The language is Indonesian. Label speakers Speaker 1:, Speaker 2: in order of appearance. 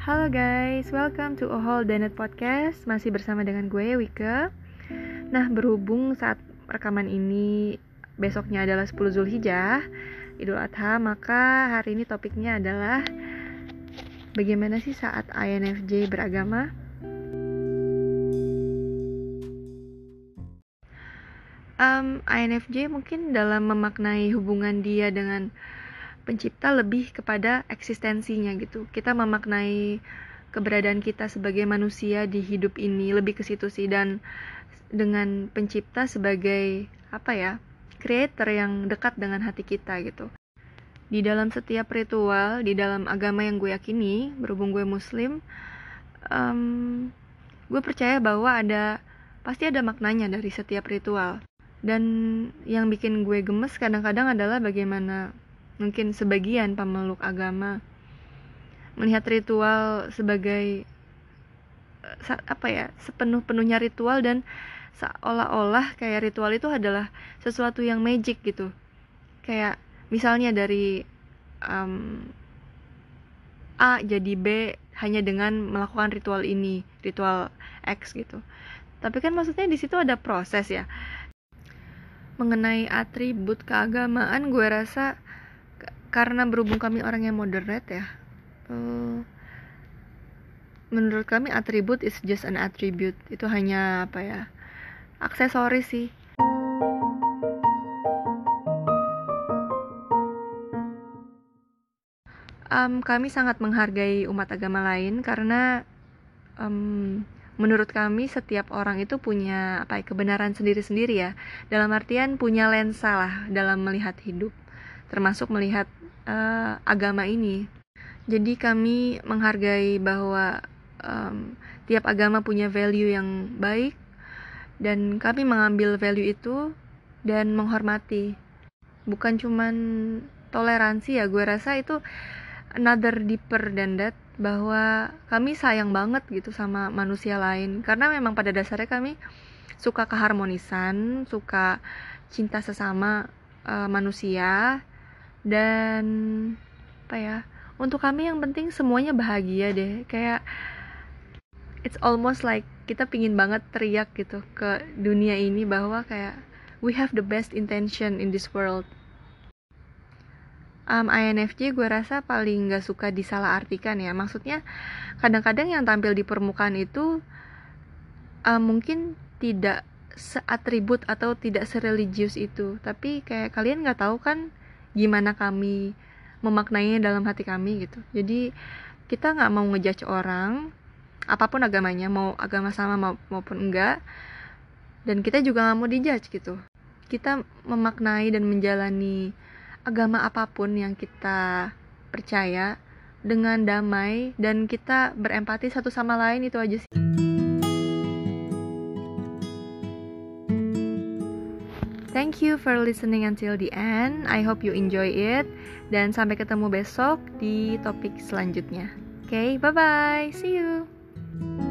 Speaker 1: Halo guys, welcome to Ohol Danet Podcast Masih bersama dengan gue, Wika Nah, berhubung saat rekaman ini Besoknya adalah 10 Zulhijjah Idul Adha Maka hari ini topiknya adalah Bagaimana sih saat INFJ beragama? Um, INFJ mungkin dalam memaknai hubungan dia dengan pencipta lebih kepada eksistensinya gitu. Kita memaknai keberadaan kita sebagai manusia di hidup ini lebih ke situ sih. Dan dengan pencipta sebagai apa ya creator yang dekat dengan hati kita gitu. Di dalam setiap ritual di dalam agama yang gue yakini berhubung gue muslim um, gue percaya bahwa ada pasti ada maknanya dari setiap ritual. Dan yang bikin gue gemes kadang-kadang adalah bagaimana mungkin sebagian pemeluk agama melihat ritual sebagai eh, apa ya sepenuh-penuhnya ritual dan seolah-olah kayak ritual itu adalah sesuatu yang magic gitu. Kayak misalnya dari um, A jadi B hanya dengan melakukan ritual ini ritual X gitu. Tapi kan maksudnya di situ ada proses ya. Mengenai atribut keagamaan gue rasa karena berhubung kami orang yang moderate ya uh, menurut kami atribut is just an attribute. Itu hanya apa ya aksesoris sih. Um, kami sangat menghargai umat agama lain karena um, menurut kami setiap orang itu punya apa ya, kebenaran sendiri-sendiri ya. Dalam artian punya lensa lah dalam melihat hidup termasuk melihat uh, agama ini. Jadi kami menghargai bahwa um, tiap agama punya value yang baik dan kami mengambil value itu dan menghormati. Bukan cuman toleransi ya, gue rasa itu another deeper than that bahwa kami sayang banget gitu sama manusia lain karena memang pada dasarnya kami suka keharmonisan, suka cinta sesama uh, manusia dan apa ya untuk kami yang penting semuanya bahagia deh. Kayak it's almost like kita pingin banget teriak gitu ke dunia ini bahwa kayak we have the best intention in this world. Um, INFJ gue rasa paling gak suka disalahartikan ya. Maksudnya kadang-kadang yang tampil di permukaan itu um, mungkin tidak seatribut atau tidak sereligius itu. Tapi kayak kalian nggak tahu kan gimana kami memaknainya dalam hati kami gitu. Jadi kita nggak mau ngejudge orang apa pun agamanya mau agama sama maupun enggak dan kita juga nggak mau dijudge gitu. Kita memaknai dan menjalani agama apa pun yang kita percaya dengan damai dan kita berempati satu sama lain itu aja sih Thank you for listening until the end. I hope you enjoy it. Dan sampai ketemu besok di topik selanjutnya. Oke, okay, bye bye. See you.